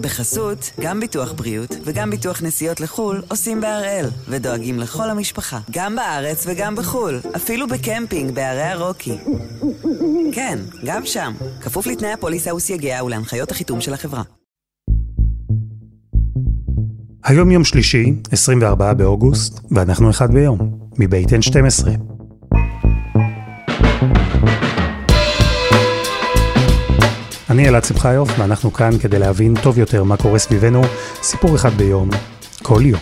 בחסות, גם ביטוח בריאות וגם ביטוח נסיעות לחו"ל עושים בהראל, ודואגים לכל המשפחה, גם בארץ וגם בחו"ל, אפילו בקמפינג בערי הרוקי. כן, גם שם, כפוף לתנאי הפוליסה וסייגיה ולהנחיות החיתום של החברה. היום יום שלישי, 24 באוגוסט, ואנחנו אחד ביום, מבית N12. אני אלעד שמחיוף, ואנחנו כאן כדי להבין טוב יותר מה קורה סביבנו, סיפור אחד ביום, כל יום.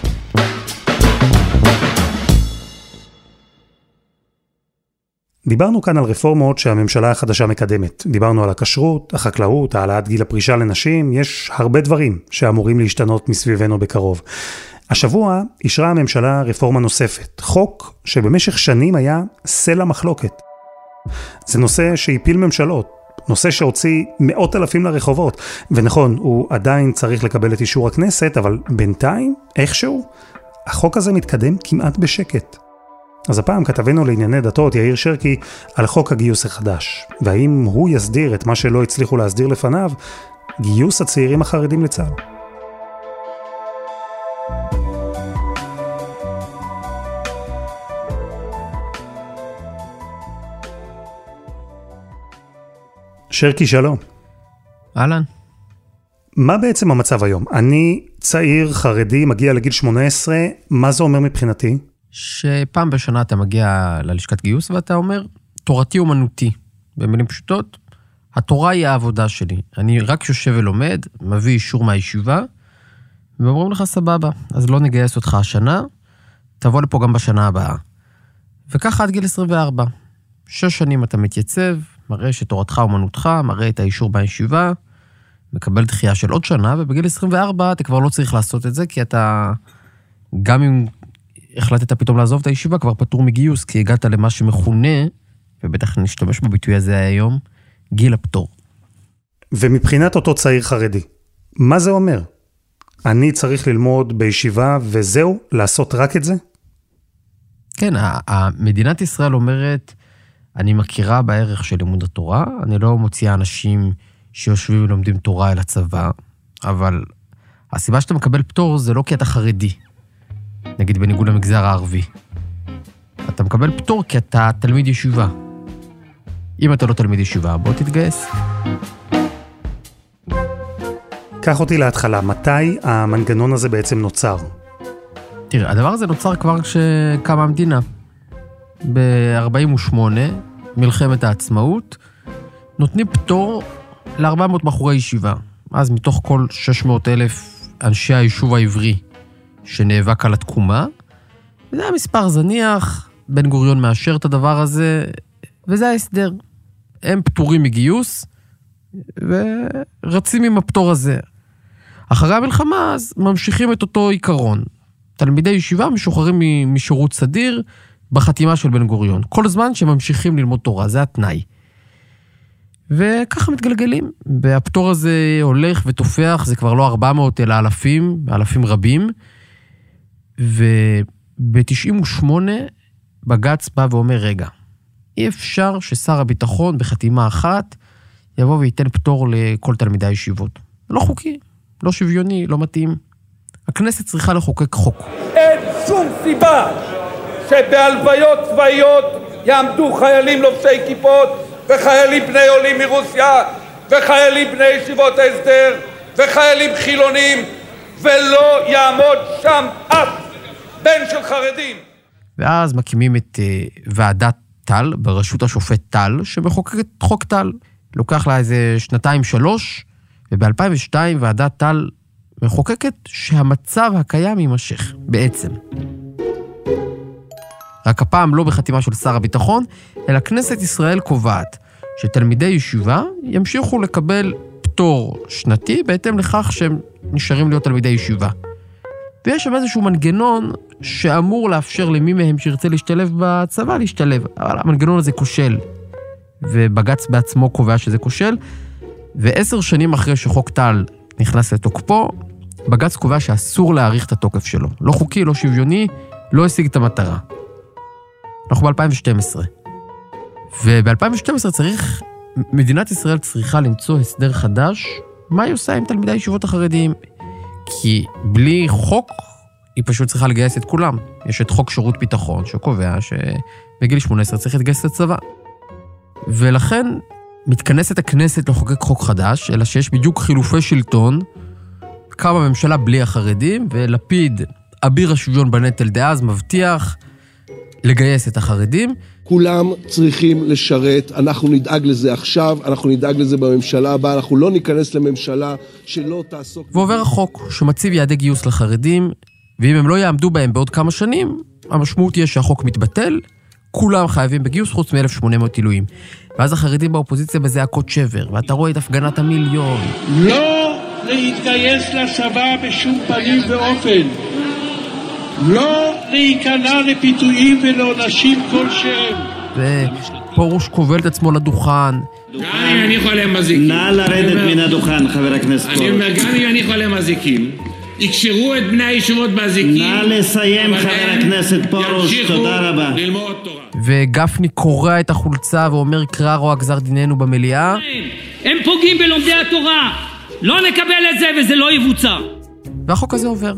דיברנו כאן על רפורמות שהממשלה החדשה מקדמת. דיברנו על הכשרות, החקלאות, העלאת גיל הפרישה לנשים, יש הרבה דברים שאמורים להשתנות מסביבנו בקרוב. השבוע אישרה הממשלה רפורמה נוספת, חוק שבמשך שנים היה סלע מחלוקת. זה נושא שהפיל ממשלות, נושא שהוציא מאות אלפים לרחובות. ונכון, הוא עדיין צריך לקבל את אישור הכנסת, אבל בינתיים, איכשהו, החוק הזה מתקדם כמעט בשקט. אז הפעם כתבנו לענייני דתות, יאיר שרקי, על חוק הגיוס החדש. והאם הוא יסדיר את מה שלא הצליחו להסדיר לפניו, גיוס הצעירים החרדים לצה"ל. שרקי, שלום. אהלן. מה בעצם המצב היום? אני צעיר, חרדי, מגיע לגיל 18, מה זה אומר מבחינתי? שפעם בשנה אתה מגיע ללשכת גיוס ואתה אומר, תורתי אומנותי. במילים פשוטות, התורה היא העבודה שלי. אני רק יושב ולומד, מביא אישור מהישיבה, ואומרים לך, סבבה, אז לא נגייס אותך השנה, תבוא לפה גם בשנה הבאה. וככה עד גיל 24. שש שנים אתה מתייצב, מראה שתורתך אומנותך, מראה את האישור בישיבה, מקבל דחייה של עוד שנה, ובגיל 24 אתה כבר לא צריך לעשות את זה, כי אתה, גם אם החלטת פתאום לעזוב את הישיבה, כבר פטור מגיוס, כי הגעת למה שמכונה, ובטח נשתמש בביטוי הזה היום, גיל הפטור. ומבחינת אותו צעיר חרדי, מה זה אומר? אני צריך ללמוד בישיבה וזהו, לעשות רק את זה? כן, מדינת ישראל אומרת, אני מכירה בערך של לימוד התורה, אני לא מוציאה אנשים שיושבים ולומדים תורה אל הצבא, אבל הסיבה שאתה מקבל פטור זה לא כי אתה חרדי, נגיד בניגוד למגזר הערבי. אתה מקבל פטור כי אתה תלמיד ישיבה. אם אתה לא תלמיד ישיבה, בוא תתגייס. קח אותי להתחלה, מתי המנגנון הזה בעצם נוצר? תראה, הדבר הזה נוצר כבר כשקמה המדינה. ב-48, מלחמת העצמאות, נותנים פטור ל-400 בחורי ישיבה. אז מתוך כל 600 אלף אנשי היישוב העברי שנאבק על התקומה, זה היה מספר זניח, בן גוריון מאשר את הדבר הזה, וזה ההסדר. הם פטורים מגיוס, ורצים עם הפטור הזה. אחרי המלחמה, אז ממשיכים את אותו עיקרון. תלמידי ישיבה משוחררים משירות סדיר, בחתימה של בן גוריון. כל זמן שממשיכים ללמוד תורה, זה התנאי. וככה מתגלגלים, והפטור הזה הולך ותופח, זה כבר לא 400 אלא אלפים, אלפים רבים. וב-98 בג"ץ בא ואומר, רגע, אי אפשר ששר הביטחון בחתימה אחת יבוא וייתן פטור לכל תלמידי הישיבות. לא חוקי, לא שוויוני, לא מתאים. הכנסת צריכה לחוקק חוק. אין שום סיבה שבהלוויות צבאיות יעמדו חיילים לובשי כיפות וחיילים בני עולים מרוסיה וחיילים בני ישיבות ההסדר וחיילים חילונים ולא יעמוד שם אף בן של חרדים. ואז מקימים את uh, ועדת טל בראשות השופט טל, שמחוקקת חוק טל. לוקח לה איזה שנתיים-שלוש, וב-2002 ועדת טל מחוקקת שהמצב הקיים יימשך, בעצם. רק הפעם לא בחתימה של שר הביטחון, אלא כנסת ישראל קובעת שתלמידי ישיבה ימשיכו לקבל פטור שנתי בהתאם לכך שהם נשארים להיות תלמידי ישיבה. ויש שם איזשהו מנגנון שאמור לאפשר למי מהם שירצה להשתלב בצבא להשתלב, אבל המנגנון הזה כושל. ובג"ץ בעצמו קובע שזה כושל, ועשר שנים אחרי שחוק טל נכנס לתוקפו, בג"ץ קובע שאסור להאריך את התוקף שלו. לא חוקי, לא שוויוני, לא השיג את המטרה. אנחנו ב-2012. וב-2012 צריך, מדינת ישראל צריכה למצוא הסדר חדש מה היא עושה עם תלמידי הישיבות החרדיים. כי בלי חוק, היא פשוט צריכה לגייס את כולם. יש את חוק שירות ביטחון, שקובע שבגיל 18 צריך להתגייס לצבא. ולכן מתכנסת הכנסת לחוקק חוק חדש, אלא שיש בדיוק חילופי שלטון, קמה ממשלה בלי החרדים, ולפיד, אביר השוויון בנטל דאז, מבטיח לגייס את החרדים. כולם צריכים לשרת, אנחנו נדאג לזה עכשיו, אנחנו נדאג לזה בממשלה הבאה, אנחנו לא ניכנס לממשלה שלא תעסוק... ועובר החוק שמציב יעדי גיוס לחרדים, ואם הם לא יעמדו בהם בעוד כמה שנים, המשמעות תהיה שהחוק מתבטל, כולם חייבים בגיוס חוץ מ-1,800 עילויים. ואז החרדים באופוזיציה בזעקות שבר, ואתה רואה את הפגנת המיליון. לא להתגייס לצבא בשום פנים ואופן. לא להיכנע לפיתויים ולעונשים כלשהם. ופרוש כובל את עצמו לדוכן. גם אם יניחו עליהם מזיקים. נא לרדת מן הדוכן, חבר הכנסת פרוש. אני אומר, גם אם יניחו עליהם מזיקים, יקשרו את בני הישיבות באזיקים. נא לסיים, חבר הכנסת פרוש, תודה רבה. ימשיכו ללמוד תורה. וגפני קורע את החולצה ואומר, קרא רוע גזר דיננו במליאה. הם פוגעים בלומדי התורה. לא נקבל את זה וזה לא יבוצע. והחוק הזה עובר.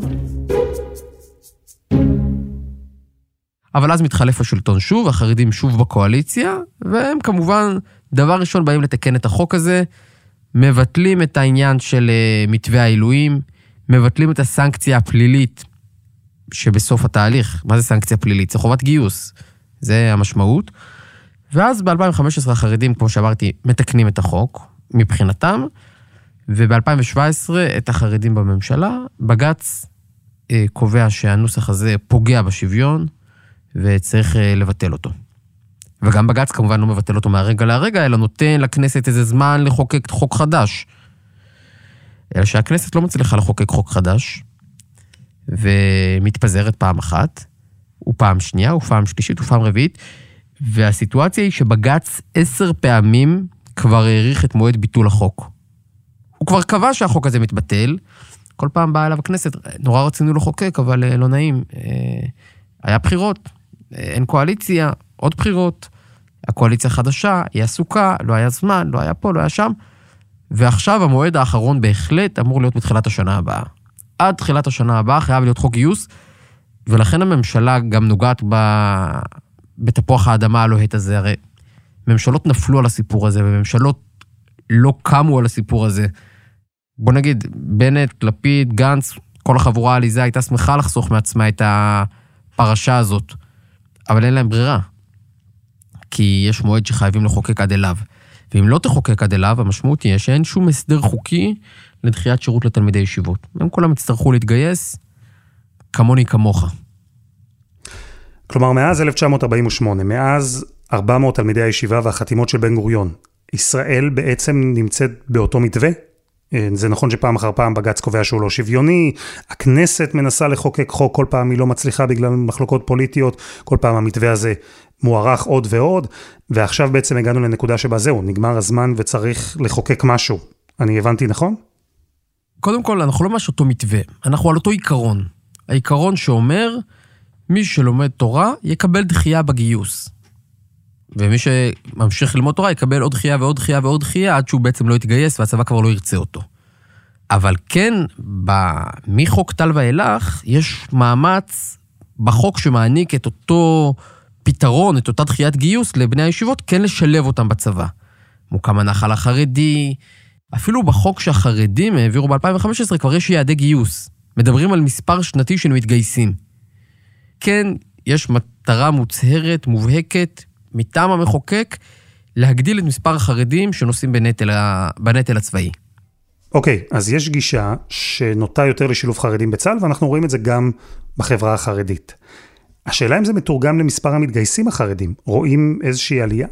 אבל אז מתחלף השלטון שוב, החרדים שוב בקואליציה, והם כמובן, דבר ראשון באים לתקן את החוק הזה, מבטלים את העניין של אה, מתווה העילויים, מבטלים את הסנקציה הפלילית שבסוף התהליך. מה זה סנקציה פלילית? זה חובת גיוס. זה המשמעות. ואז ב-2015 החרדים, כמו שאמרתי, מתקנים את החוק, מבחינתם, וב-2017 את החרדים בממשלה. בג"ץ אה, קובע שהנוסח הזה פוגע בשוויון, וצריך אה, לבטל אותו. וגם בג"ץ כמובן לא מבטל אותו מהרגע להרגע, אלא נותן לכנסת איזה זמן לחוקק חוק חדש. אלא שהכנסת לא מצליחה לחוקק חוק חדש, ומתפזרת פעם אחת, ופעם שנייה, ופעם שלישית, ופעם רביעית, והסיטואציה היא שבג"ץ עשר פעמים כבר האריך את מועד ביטול החוק. הוא כבר קבע שהחוק הזה מתבטל, כל פעם באה אליו הכנסת, נורא רצינו לחוקק, אבל אה, לא נעים. אה, היה בחירות, אין קואליציה, עוד בחירות, הקואליציה חדשה, היא עסוקה, לא היה זמן, לא היה פה, לא היה שם, ועכשיו המועד האחרון בהחלט אמור להיות בתחילת השנה הבאה. עד תחילת השנה הבאה חייב להיות חוק גיוס, ולכן הממשלה גם נוגעת ב... בתפוח האדמה הלוהט הזה. הרי ממשלות נפלו על הסיפור הזה, וממשלות לא קמו על הסיפור הזה. בוא נגיד, בנט, לפיד, גנץ, כל החבורה העליזה הייתה שמחה לחסוך מעצמה את הפרשה הזאת, אבל אין להם ברירה. כי יש מועד שחייבים לחוקק עד אליו. ואם לא תחוקק עד אליו, המשמעות תהיה שאין שום הסדר חוקי לדחיית שירות לתלמידי ישיבות. הם כולם יצטרכו להתגייס כמוני כמוך. כלומר, מאז 1948, מאז 400 תלמידי הישיבה והחתימות של בן גוריון, ישראל בעצם נמצאת באותו מתווה? אה, זה נכון שפעם אחר פעם בג"ץ קובע שהוא לא שוויוני, הכנסת מנסה לחוקק חוק, כל פעם היא לא מצליחה בגלל מחלוקות פוליטיות, כל פעם המתווה הזה מוארך עוד ועוד, ועכשיו בעצם הגענו לנקודה שבה זהו, נגמר הזמן וצריך לחוקק משהו. אני הבנתי נכון? קודם כל, אנחנו לא ממש אותו מתווה, אנחנו על אותו עיקרון. העיקרון שאומר, מי שלומד תורה יקבל דחייה בגיוס. ומי שממשיך ללמוד תורה יקבל עוד דחייה ועוד דחייה ועוד דחייה עד שהוא בעצם לא יתגייס והצבא כבר לא ירצה אותו. אבל כן, מחוק טל ואילך, יש מאמץ בחוק שמעניק את אותו פתרון, את אותה דחיית גיוס לבני הישיבות, כן לשלב אותם בצבא. מוקם הנחל החרדי, אפילו בחוק שהחרדים העבירו ב-2015 כבר יש יעדי גיוס. מדברים על מספר שנתי של מתגייסים. כן, יש מטרה מוצהרת, מובהקת, מטעם המחוקק, להגדיל את מספר החרדים שנושאים בנטל, בנטל הצבאי. אוקיי, okay, אז יש גישה שנוטה יותר לשילוב חרדים בצה"ל, ואנחנו רואים את זה גם בחברה החרדית. השאלה אם זה מתורגם למספר המתגייסים החרדים. רואים איזושהי עלייה?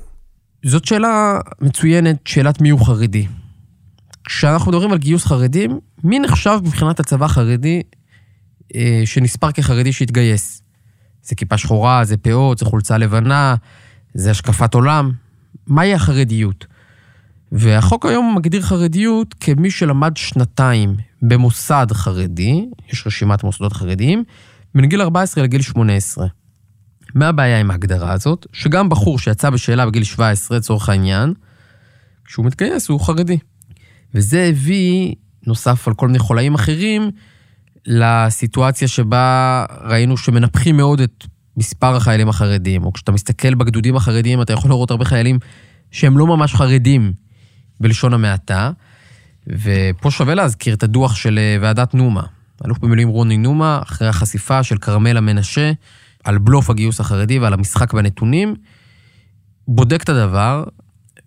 זאת שאלה מצוינת, שאלת מי הוא חרדי. כשאנחנו מדברים על גיוס חרדים, מי נחשב מבחינת הצבא החרדי אה, שנספר כחרדי שהתגייס? זה כיפה שחורה, זה פאות, זה חולצה לבנה, זה השקפת עולם. מהי החרדיות? והחוק היום מגדיר חרדיות כמי שלמד שנתיים במוסד חרדי, יש רשימת מוסדות חרדיים, בין גיל 14 לגיל 18. מה הבעיה עם ההגדרה הזאת? שגם בחור שיצא בשאלה בגיל 17, לצורך העניין, כשהוא מתגייס הוא חרדי. וזה הביא, נוסף על כל מיני חולאים אחרים, לסיטואציה שבה ראינו שמנפחים מאוד את מספר החיילים החרדים, או כשאתה מסתכל בגדודים החרדיים, אתה יכול לראות הרבה חיילים שהם לא ממש חרדים, בלשון המעטה. ופה שווה להזכיר את הדוח של אה, ועדת נומה. אלוף במילואים רוני נומה, אחרי החשיפה של כרמלה מנשה על בלוף הגיוס החרדי ועל המשחק בנתונים, בודק את הדבר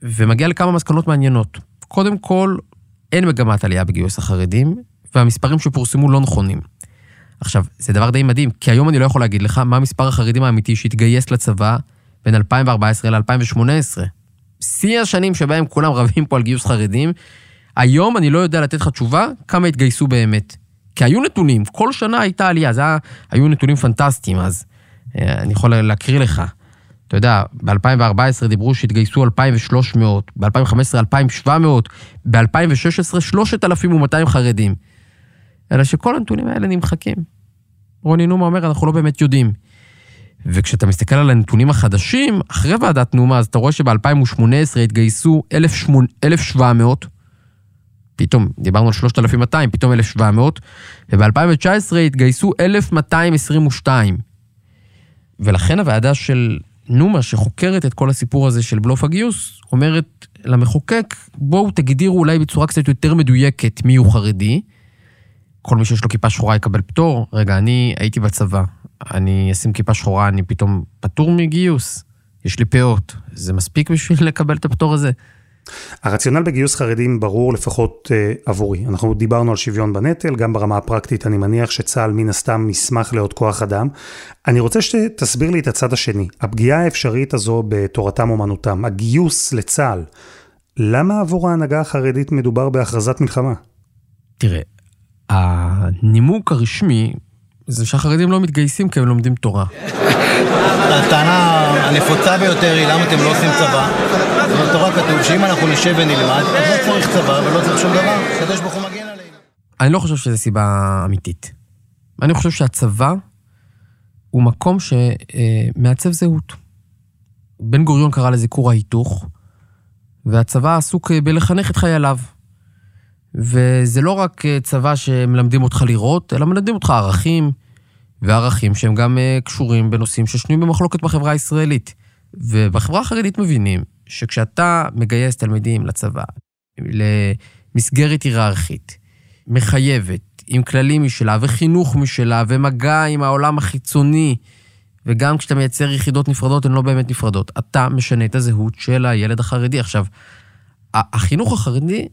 ומגיע לכמה מסקנות מעניינות. קודם כל, אין מגמת עלייה בגיוס החרדים, והמספרים שפורסמו לא נכונים. עכשיו, זה דבר די מדהים, כי היום אני לא יכול להגיד לך מה מספר החרדים האמיתי שהתגייס לצבא בין 2014 ל-2018. שיא השנים שבהם כולם רבים פה על גיוס חרדים, היום אני לא יודע לתת לך תשובה כמה התגייסו באמת. כי היו נתונים, כל שנה הייתה עלייה, זה היה, היו נתונים פנטסטיים אז. אה, אני יכול להקריא לך. אתה יודע, ב-2014 דיברו שהתגייסו 2,300, ב-2015 2,700, ב-2016 3,200 חרדים. אלא שכל הנתונים האלה נמחקים. רוני נומה אומר, אנחנו לא באמת יודעים. וכשאתה מסתכל על הנתונים החדשים, אחרי ועדת נומה, אז אתה רואה שב-2018 התגייסו 1,700, פתאום, דיברנו על 3,200, פתאום 1,700, וב-2019 התגייסו 1,222. ולכן הוועדה של נומה, שחוקרת את כל הסיפור הזה של בלוף הגיוס, אומרת למחוקק, בואו תגדירו אולי בצורה קצת יותר מדויקת מי הוא חרדי. כל מי שיש לו כיפה שחורה יקבל פטור. רגע, אני הייתי בצבא, אני אשים כיפה שחורה, אני פתאום פטור מגיוס. יש לי פאות. זה מספיק בשביל לקבל את הפטור הזה? הרציונל בגיוס חרדים ברור לפחות אה, עבורי. אנחנו דיברנו על שוויון בנטל, גם ברמה הפרקטית אני מניח שצה"ל מן הסתם ישמח לעוד כוח אדם. אני רוצה שתסביר לי את הצד השני, הפגיעה האפשרית הזו בתורתם אומנותם, הגיוס לצה"ל. למה עבור ההנהגה החרדית מדובר בהכרזת מלחמה? תראה, הנימוק הרשמי זה שהחרדים לא מתגייסים כי הם לומדים תורה. הטענה הנפוצה ביותר היא למה אתם לא עושים צבא. בתורה כתוב שאם אנחנו נשב ונלמד, אז לא צריך צבא ולא צריך שום דבר, הקדוש ברוך הוא מגן עלינו. אני לא חושב שזו סיבה אמיתית. אני חושב שהצבא הוא מקום שמעצב זהות. בן גוריון קרא לזה כור ההיתוך, והצבא עסוק בלחנך את חייליו. וזה לא רק צבא שמלמדים אותך לראות, אלא מלמדים אותך ערכים, וערכים שהם גם קשורים בנושאים ששנויים במחלוקת בחברה הישראלית. ובחברה החרדית מבינים שכשאתה מגייס תלמידים לצבא, למסגרת היררכית, מחייבת, עם כללים משלה, וחינוך משלה, ומגע עם העולם החיצוני, וגם כשאתה מייצר יחידות נפרדות, הן לא באמת נפרדות. אתה משנה את הזהות של הילד החרדי. עכשיו, החינוך החרדי,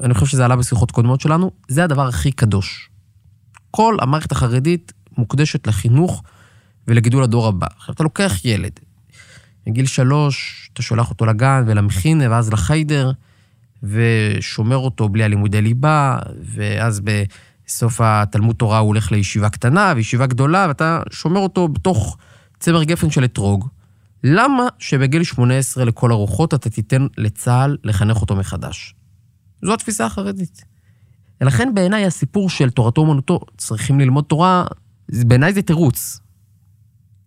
אני חושב שזה עלה בשיחות קודמות שלנו, זה הדבר הכי קדוש. כל המערכת החרדית מוקדשת לחינוך ולגידול הדור הבא. עכשיו, אתה לוקח ילד, בגיל שלוש, אתה שולח אותו לגן ולמכינה, ואז לחיידר, ושומר אותו בלי הלימודי ליבה, ואז בסוף התלמוד תורה הוא הולך לישיבה קטנה וישיבה גדולה, ואתה שומר אותו בתוך צמר גפן של אתרוג. למה שבגיל 18 לכל הרוחות אתה תיתן לצה"ל לחנך אותו מחדש? זו התפיסה החרדית. ולכן בעיניי הסיפור של תורתו אומנותו, צריכים ללמוד תורה, בעיניי זה תירוץ.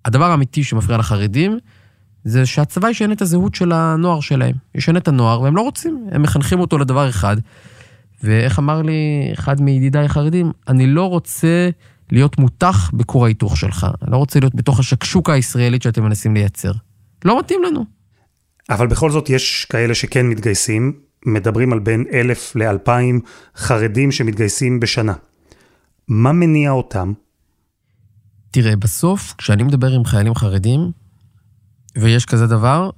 הדבר האמיתי שמפריע לחרדים, זה שהצבא ישנה את הזהות של הנוער שלהם. ישנה את הנוער, והם לא רוצים, הם מחנכים אותו לדבר אחד. ואיך אמר לי אחד מידידיי החרדים, אני לא רוצה להיות מותח בכור ההיתוך שלך. אני לא רוצה להיות בתוך השקשוקה הישראלית שאתם מנסים לייצר. לא מתאים לנו. אבל בכל זאת יש כאלה שכן מתגייסים, מדברים על בין אלף לאלפיים חרדים שמתגייסים בשנה. מה מניע אותם? תראה, בסוף, כשאני מדבר עם חיילים חרדים, ויש כזה דבר,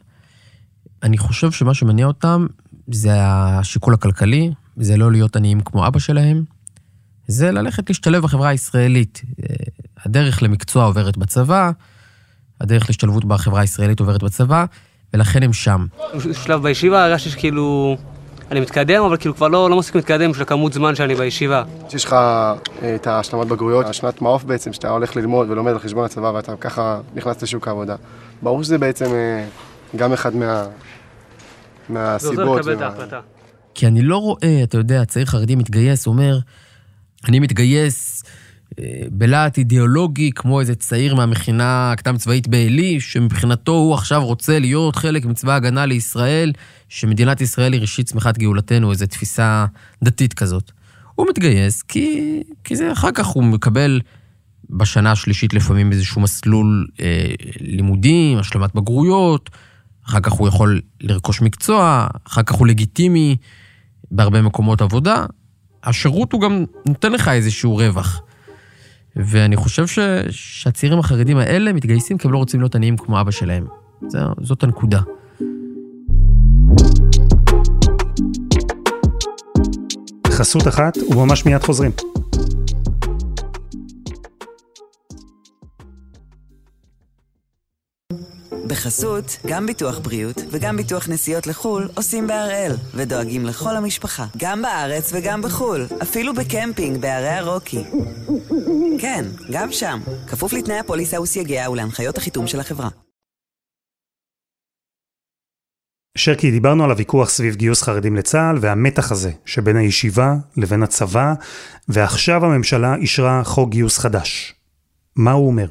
אני חושב שמה שמניע אותם זה השיקול הכלכלי, זה לא להיות עניים כמו אבא שלהם, זה ללכת להשתלב בחברה הישראלית. הדרך למקצוע עוברת בצבא, הדרך להשתלבות בחברה הישראלית עוברת בצבא, ולכן הם שם. שלב בישיבה הרגשתי שכאילו... אני מתקדם, אבל כאילו כבר לא, לא מספיק מתקדם בשביל הכמות זמן שאני בישיבה. יש לך את ההשלמת בגרויות, השנת מעוף בעצם, שאתה הולך ללמוד ולומד על חשבון הצבא ואתה ככה נכנס לשוק העבודה. ברור שזה בעצם גם אחד מה... מהסיבות. זה עוזר לקבל את ההחלטה. כי אני לא רואה, אתה יודע, צעיר חרדי מתגייס, אומר, אני מתגייס בלהט אידיאולוגי, כמו איזה צעיר מהמכינה הקדם צבאית בעלי, שמבחינתו הוא עכשיו רוצה להיות חלק מצבא ההגנה לישראל, שמדינת ישראל היא ראשית צמיחת גאולתנו, איזו תפיסה דתית כזאת. הוא מתגייס כי, כי זה אחר כך הוא מקבל בשנה השלישית לפעמים איזשהו מסלול אה, לימודים, השלמת בגרויות, אחר כך הוא יכול לרכוש מקצוע, אחר כך הוא לגיטימי בהרבה מקומות עבודה. השירות הוא גם נותן לך איזשהו רווח. ואני חושב ש... שהצעירים החרדים האלה מתגייסים כי הם לא רוצים להיות עניים כמו אבא שלהם. זה, זאת הנקודה. חסות אחת וממש מיד חוזרים. בחסות, גם ביטוח בריאות וגם ביטוח נסיעות לחו"ל עושים בהראל, ודואגים לכל המשפחה, גם בארץ וגם בחו"ל, אפילו בקמפינג בערי הרוקי. כן, גם שם, כפוף לתנאי הפוליסה וסייגיה ולהנחיות החיתום של החברה. שרקי, דיברנו על הוויכוח סביב גיוס חרדים לצה"ל והמתח הזה שבין הישיבה לבין הצבא, ועכשיו הממשלה אישרה חוק גיוס חדש. מה הוא אומר?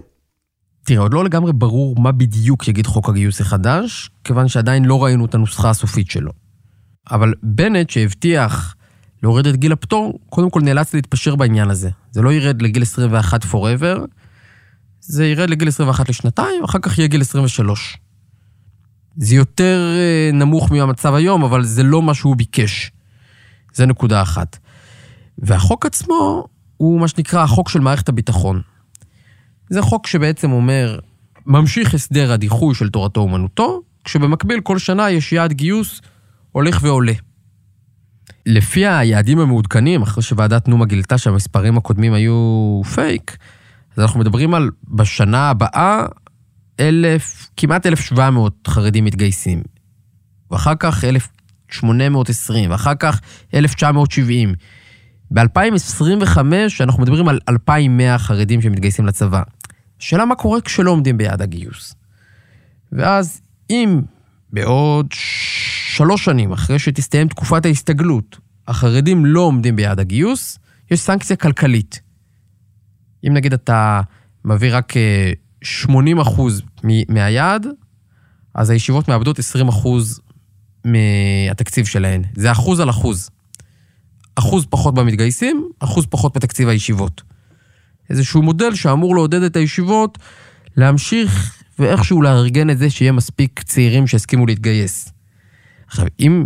תראה, עוד לא לגמרי ברור מה בדיוק יגיד חוק הגיוס החדש, כיוון שעדיין לא ראינו את הנוסחה הסופית שלו. אבל בנט, שהבטיח להוריד את גיל הפטור, קודם כל נאלץ להתפשר בעניין הזה. זה לא ירד לגיל 21 forever, זה ירד לגיל 21 לשנתיים, אחר כך יהיה גיל 23. זה יותר אה, נמוך מהמצב היום, אבל זה לא מה שהוא ביקש. זה נקודה אחת. והחוק עצמו הוא מה שנקרא החוק של מערכת הביטחון. זה חוק שבעצם אומר, ממשיך הסדר הדיחוי של תורתו אומנותו, כשבמקביל כל שנה יש יעד גיוס הולך ועולה. לפי היעדים המעודכנים, אחרי שוועדת נומה גילתה שהמספרים הקודמים היו פייק, אז אנחנו מדברים על בשנה הבאה אלף, כמעט 1,700 חרדים מתגייסים. ואחר כך 1,820, ואחר כך 1,970. ב-2025 אנחנו מדברים על 2,100 חרדים שמתגייסים לצבא. השאלה מה קורה כשלא עומדים ביעד הגיוס. ואז אם בעוד שלוש שנים, אחרי שתסתיים תקופת ההסתגלות, החרדים לא עומדים ביעד הגיוס, יש סנקציה כלכלית. אם נגיד אתה מביא רק 80 אחוז מהיעד, אז הישיבות מאבדות 20 אחוז מהתקציב שלהן. זה אחוז על אחוז. אחוז פחות במתגייסים, אחוז פחות בתקציב הישיבות. איזשהו מודל שאמור לעודד את הישיבות להמשיך ואיכשהו לארגן את זה שיהיה מספיק צעירים שיסכימו להתגייס. עכשיו, אם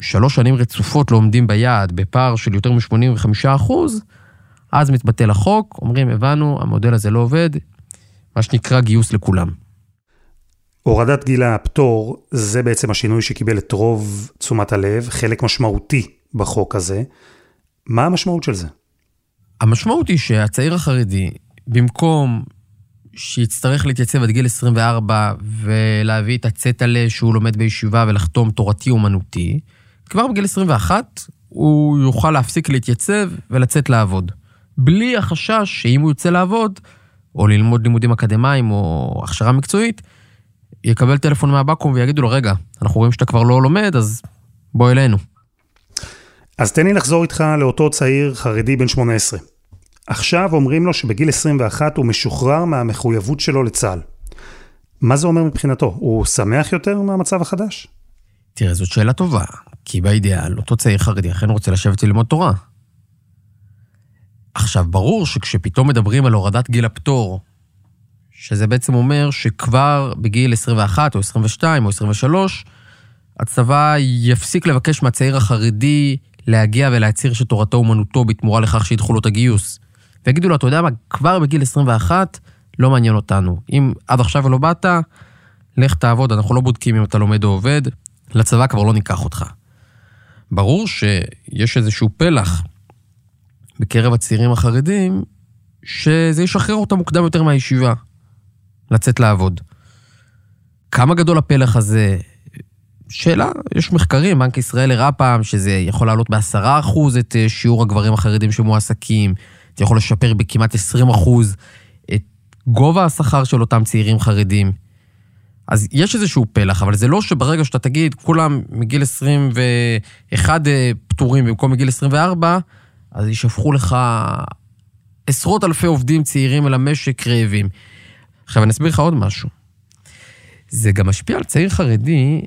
שלוש שנים רצופות לא עומדים ביעד בפער של יותר מ-85 אחוז, אז מתבטל החוק, אומרים, הבנו, המודל הזה לא עובד, מה שנקרא גיוס לכולם. הורדת גיל הפטור, זה בעצם השינוי שקיבל את רוב תשומת הלב, חלק משמעותי בחוק הזה. מה המשמעות של זה? המשמעות היא שהצעיר החרדי, במקום שיצטרך להתייצב עד גיל 24 ולהביא את הצטלה שהוא לומד בישיבה ולחתום תורתי-אומנותי, כבר בגיל 21 הוא יוכל להפסיק להתייצב ולצאת לעבוד. בלי החשש שאם הוא יוצא לעבוד, או ללמוד לימודים אקדמיים או הכשרה מקצועית, יקבל טלפון מהבקו"ם ויגידו לו, רגע, אנחנו רואים שאתה כבר לא לומד, אז בוא אלינו. אז תן לי לחזור איתך לאותו צעיר חרדי בן 18. עכשיו אומרים לו שבגיל 21 הוא משוחרר מהמחויבות שלו לצה"ל. מה זה אומר מבחינתו? הוא שמח יותר מהמצב החדש? תראה, זאת שאלה טובה, כי באידיאל, אותו צעיר חרדי אכן רוצה לשבת וללמוד תורה. עכשיו, ברור שכשפתאום מדברים על הורדת גיל הפטור, שזה בעצם אומר שכבר בגיל 21 או 22 או 23, הצבא יפסיק לבקש מהצעיר החרדי להגיע ולהצהיר שתורתו אומנותו בתמורה לכך שידחו לו את הגיוס. ויגידו לו, אתה יודע מה, כבר בגיל 21 לא מעניין אותנו. אם עד עכשיו לא באת, לך תעבוד, אנחנו לא בודקים אם אתה לומד או עובד, לצבא כבר לא ניקח אותך. ברור שיש איזשהו פלח בקרב הצעירים החרדים, שזה ישחרר אותם מוקדם יותר מהישיבה, לצאת לעבוד. כמה גדול הפלח הזה? שאלה, יש מחקרים, בנק ישראל הראה פעם שזה יכול לעלות בעשרה אחוז את אה, שיעור הגברים החרדים שמועסקים, זה יכול לשפר בכמעט 20 אחוז את גובה השכר של אותם צעירים חרדים. אז יש איזשהו פלח, אבל זה לא שברגע שאתה תגיד, כולם מגיל 21 אה, פטורים במקום מגיל 24, אז ישפכו לך עשרות אלפי עובדים צעירים אל המשק רעבים. עכשיו, אני אסביר לך עוד משהו. זה גם משפיע על צעיר חרדי,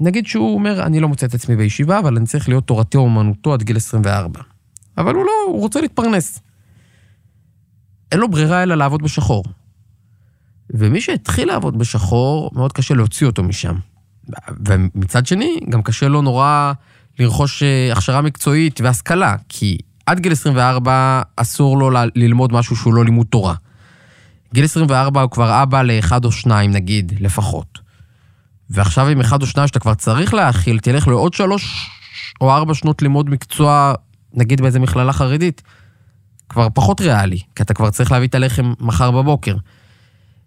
נגיד שהוא אומר, אני לא מוצא את עצמי בישיבה, אבל אני צריך להיות תורתי אומנותו עד גיל 24. אבל הוא לא, הוא רוצה להתפרנס. אין לו ברירה אלא לעבוד בשחור. ומי שהתחיל לעבוד בשחור, מאוד קשה להוציא אותו משם. ומצד שני, גם קשה לו נורא לרכוש אה, הכשרה מקצועית והשכלה, כי עד גיל 24 אסור לו ללמוד משהו שהוא לא לימוד תורה. גיל 24 הוא כבר אבא לאחד או שניים, נגיד, לפחות. ועכשיו עם אחד או שניים שאתה כבר צריך להכיל, תלך לעוד שלוש או ארבע שנות לימוד מקצוע, נגיד באיזה מכללה חרדית, כבר פחות ריאלי, כי אתה כבר צריך להביא את הלחם מחר בבוקר.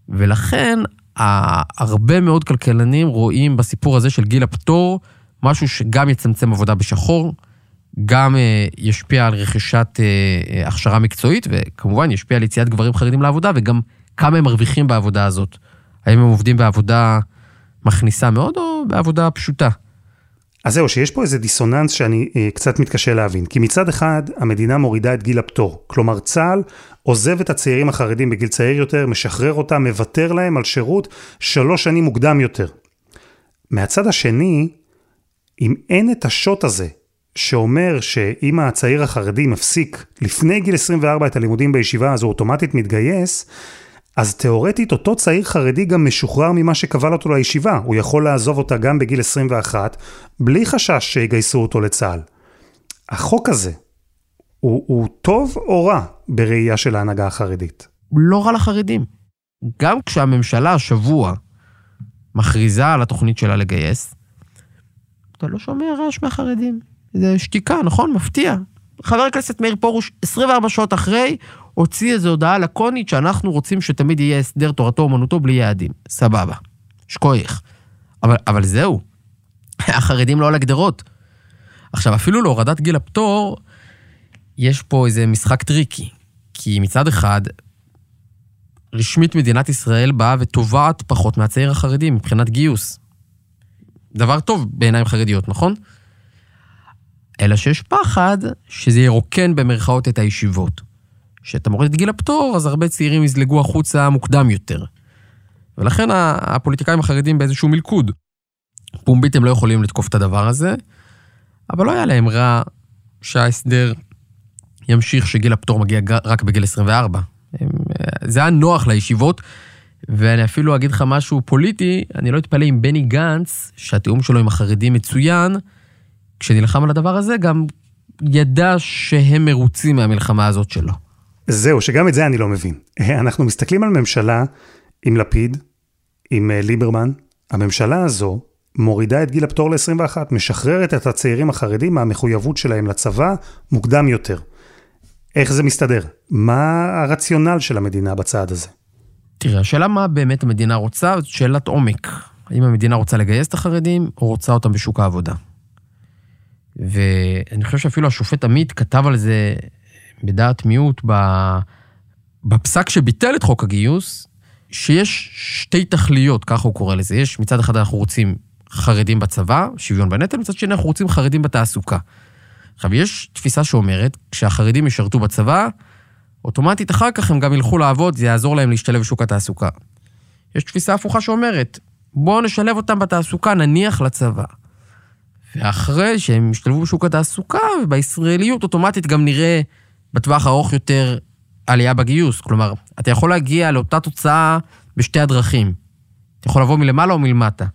ולכן, הרבה מאוד כלכלנים רואים בסיפור הזה של גיל הפטור משהו שגם יצמצם עבודה בשחור, גם אה, ישפיע על רכישת אה, אה, הכשרה מקצועית, וכמובן ישפיע על יציאת גברים חרדים לעבודה, וגם כמה הם מרוויחים בעבודה הזאת. האם הם עובדים בעבודה מכניסה מאוד, או בעבודה פשוטה? אז זהו, שיש פה איזה דיסוננס שאני אה, קצת מתקשה להבין. כי מצד אחד, המדינה מורידה את גיל הפטור. כלומר, צה"ל עוזב את הצעירים החרדים בגיל צעיר יותר, משחרר אותם, מוותר להם על שירות שלוש שנים מוקדם יותר. מהצד השני, אם אין את השוט הזה, שאומר שאם הצעיר החרדי מפסיק לפני גיל 24 את הלימודים בישיבה, אז הוא אוטומטית מתגייס, אז תאורטית אותו צעיר חרדי גם משוחרר ממה שקבל אותו לישיבה, הוא יכול לעזוב אותה גם בגיל 21, בלי חשש שיגייסו אותו לצה"ל. החוק הזה, הוא, הוא טוב או רע בראייה של ההנהגה החרדית? לא רע לחרדים. גם כשהממשלה השבוע מכריזה על התוכנית שלה לגייס, אתה לא שומע רעש מהחרדים. זה שתיקה, נכון? מפתיע. חבר הכנסת מאיר פרוש, 24 שעות אחרי, הוציא איזו הודעה לקונית שאנחנו רוצים שתמיד יהיה הסדר תורתו אומנותו בלי יעדים. סבבה. שכוייך. אבל, אבל זהו. החרדים לא על הגדרות. עכשיו, אפילו להורדת גיל הפטור, יש פה איזה משחק טריקי. כי מצד אחד, רשמית מדינת ישראל באה ותובעת פחות מהצעיר החרדי מבחינת גיוס. דבר טוב בעיניים חרדיות, נכון? אלא שיש פחד שזה ירוקן במרכאות את הישיבות. כשאתה מוריד את גיל הפטור, אז הרבה צעירים יזלגו החוצה מוקדם יותר. ולכן הפוליטיקאים החרדים באיזשהו מלכוד. פומבית הם לא יכולים לתקוף את הדבר הזה, אבל לא היה להם רע שההסדר ימשיך שגיל הפטור מגיע רק בגיל 24. זה היה נוח לישיבות, ואני אפילו אגיד לך משהו פוליטי, אני לא אתפלא אם בני גנץ, שהתיאום שלו עם החרדים מצוין, כשנלחם על הדבר הזה, גם ידע שהם מרוצים מהמלחמה הזאת שלו. זהו, שגם את זה אני לא מבין. אנחנו מסתכלים על ממשלה עם לפיד, עם אה, ליברמן. הממשלה הזו מורידה את גיל הפטור ל-21, משחררת את הצעירים החרדים מהמחויבות שלהם לצבא מוקדם יותר. איך זה מסתדר? מה הרציונל של המדינה בצעד הזה? תראה, השאלה מה באמת המדינה רוצה, זאת שאלת עומק. האם המדינה רוצה לגייס את החרדים, או רוצה אותם בשוק העבודה? ואני חושב שאפילו השופט עמית כתב על זה בדעת מיעוט בפסק שביטל את חוק הגיוס, שיש שתי תכליות, ככה הוא קורא לזה. יש, מצד אחד אנחנו רוצים חרדים בצבא, שוויון בנטל, מצד שני אנחנו רוצים חרדים בתעסוקה. עכשיו, יש תפיסה שאומרת, כשהחרדים ישרתו בצבא, אוטומטית אחר כך הם גם ילכו לעבוד, זה יעזור להם להשתלב בשוק התעסוקה. יש תפיסה הפוכה שאומרת, בואו נשלב אותם בתעסוקה, נניח לצבא. ואחרי שהם ישתלבו בשוק התעסוקה, ובישראליות אוטומטית גם נראה בטווח הארוך יותר עלייה בגיוס. כלומר, אתה יכול להגיע לאותה תוצאה בשתי הדרכים. אתה יכול לבוא מלמעלה או מלמטה.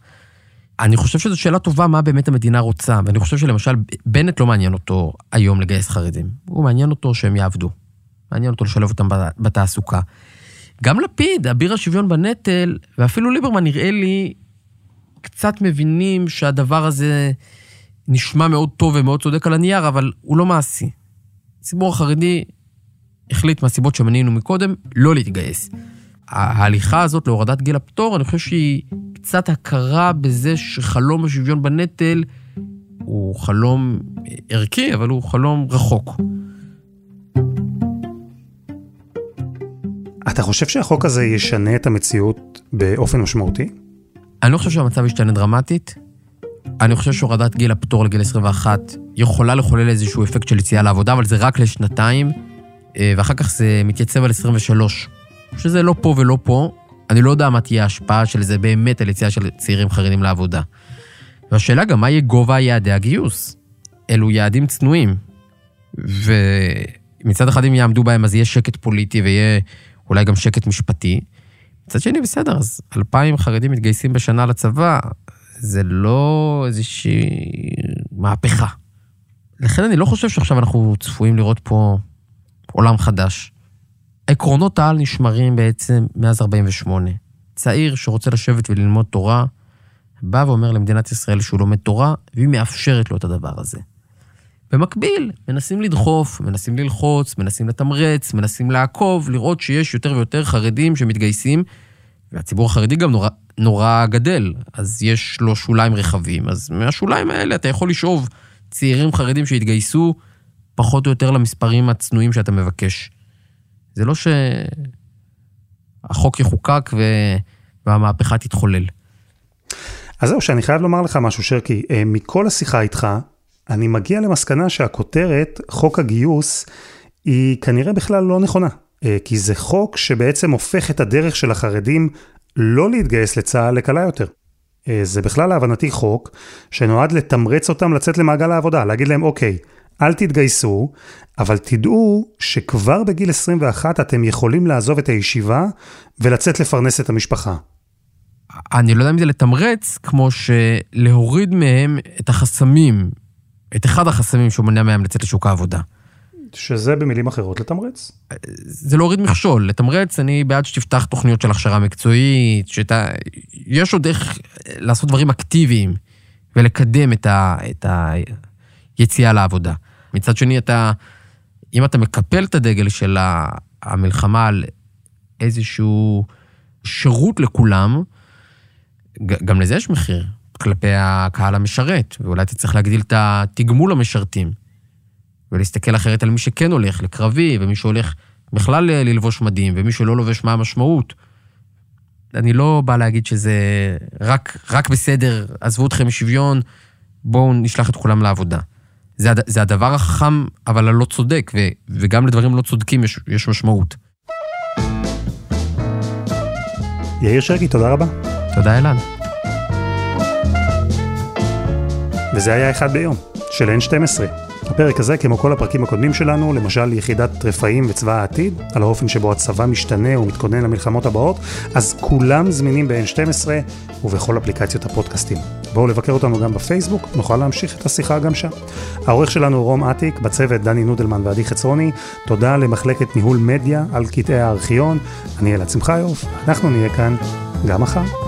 אני חושב שזו שאלה טובה מה באמת המדינה רוצה, ואני חושב שלמשל, בנט לא מעניין אותו היום לגייס חרדים. הוא מעניין אותו שהם יעבדו. מעניין אותו לשלב אותם בתעסוקה. גם לפיד, אביר השוויון בנטל, ואפילו ליברמן נראה לי קצת מבינים שהדבר הזה נשמע מאוד טוב ומאוד צודק על הנייר, אבל הוא לא מעשי. הציבור החרדי החליט מהסיבות שמנינו מקודם לא להתגייס. ההליכה הזאת להורדת גיל הפטור, אני חושב שהיא קצת הכרה בזה שחלום השוויון בנטל הוא חלום ערכי, אבל הוא חלום רחוק. אתה חושב שהחוק הזה ישנה את המציאות באופן משמעותי? אני לא חושב שהמצב ישתנה דרמטית. אני חושב שהורדת גיל הפטור לגיל 21 יכולה לחולל איזשהו אפקט של יציאה לעבודה, אבל זה רק לשנתיים, אה, ואחר כך זה מתייצב על 23, שזה לא פה ולא פה. אני לא יודע מה תהיה ההשפעה של זה באמת על יציאה של צעירים חרדים לעבודה. והשאלה גם, מה יהיה גובה יעדי הגיוס? אלו יעדים צנועים. ומצד אחד אם יעמדו בהם אז יהיה שקט פוליטי ויהיה אולי גם שקט משפטי. מצד שני, בסדר, אז אלפיים חרדים מתגייסים בשנה לצבא, זה לא איזושהי מהפכה. לכן אני לא חושב שעכשיו אנחנו צפויים לראות פה עולם חדש. עקרונות העל נשמרים בעצם מאז 48. צעיר שרוצה לשבת וללמוד תורה, בא ואומר למדינת ישראל שהוא לומד תורה, והיא מאפשרת לו את הדבר הזה. במקביל, מנסים לדחוף, מנסים ללחוץ, מנסים לתמרץ, מנסים לעקוב, לראות שיש יותר ויותר חרדים שמתגייסים, והציבור החרדי גם נורא, נורא גדל, אז יש לו שוליים רחבים, אז מהשוליים האלה אתה יכול לשאוב צעירים חרדים שהתגייסו פחות או יותר למספרים הצנועים שאתה מבקש. זה לא שהחוק יחוקק ו... והמהפכה תתחולל. אז זהו, שאני חייב לומר לך משהו, שרקי. אה, מכל השיחה איתך, אני מגיע למסקנה שהכותרת, חוק הגיוס, היא כנראה בכלל לא נכונה. אה, כי זה חוק שבעצם הופך את הדרך של החרדים לא להתגייס לצה"ל לקלה יותר. אה, זה בכלל להבנתי חוק שנועד לתמרץ אותם לצאת למעגל העבודה, להגיד להם, אוקיי, אל תתגייסו, אבל תדעו שכבר בגיל 21 אתם יכולים לעזוב את הישיבה ולצאת לפרנס את המשפחה. אני לא יודע אם זה לתמרץ, כמו שלהוריד מהם את החסמים, את אחד החסמים שמונע מהם לצאת לשוק העבודה. שזה במילים אחרות לתמרץ. זה להוריד מכשול, לתמרץ, אני בעד שתפתח תוכניות של הכשרה מקצועית, שאתה... יש עוד איך לעשות דברים אקטיביים ולקדם את, ה... את היציאה לעבודה. מצד שני, אתה, אם אתה מקפל את הדגל של המלחמה על איזשהו שירות לכולם, גם לזה יש מחיר כלפי הקהל המשרת, ואולי אתה צריך להגדיל את התגמול המשרתים, ולהסתכל אחרת על מי שכן הולך לקרבי, ומי שהולך בכלל ללבוש מדים, ומי שלא לובש מה המשמעות. אני לא בא להגיד שזה רק, רק בסדר, עזבו אתכם משוויון, בואו נשלח את כולם לעבודה. זה, זה הדבר החכם, אבל הלא צודק, ו, וגם לדברים לא צודקים יש, יש משמעות. יאיר שרקי, תודה רבה. תודה, אלעד. וזה היה אחד ביום, של N12. הפרק הזה, כמו כל הפרקים הקודמים שלנו, למשל יחידת רפאים וצבא העתיד, על האופן שבו הצבא משתנה ומתכונן למלחמות הבאות, אז כולם זמינים ב-N12 ובכל אפליקציות הפודקאסטים. בואו לבקר אותנו גם בפייסבוק, נוכל להמשיך את השיחה גם שם. העורך שלנו רום אטיק, בצוות דני נודלמן ועדי חצרוני, תודה למחלקת ניהול מדיה על קטעי הארכיון, אני אלעד שמחיוף, אנחנו נהיה כאן גם מחר.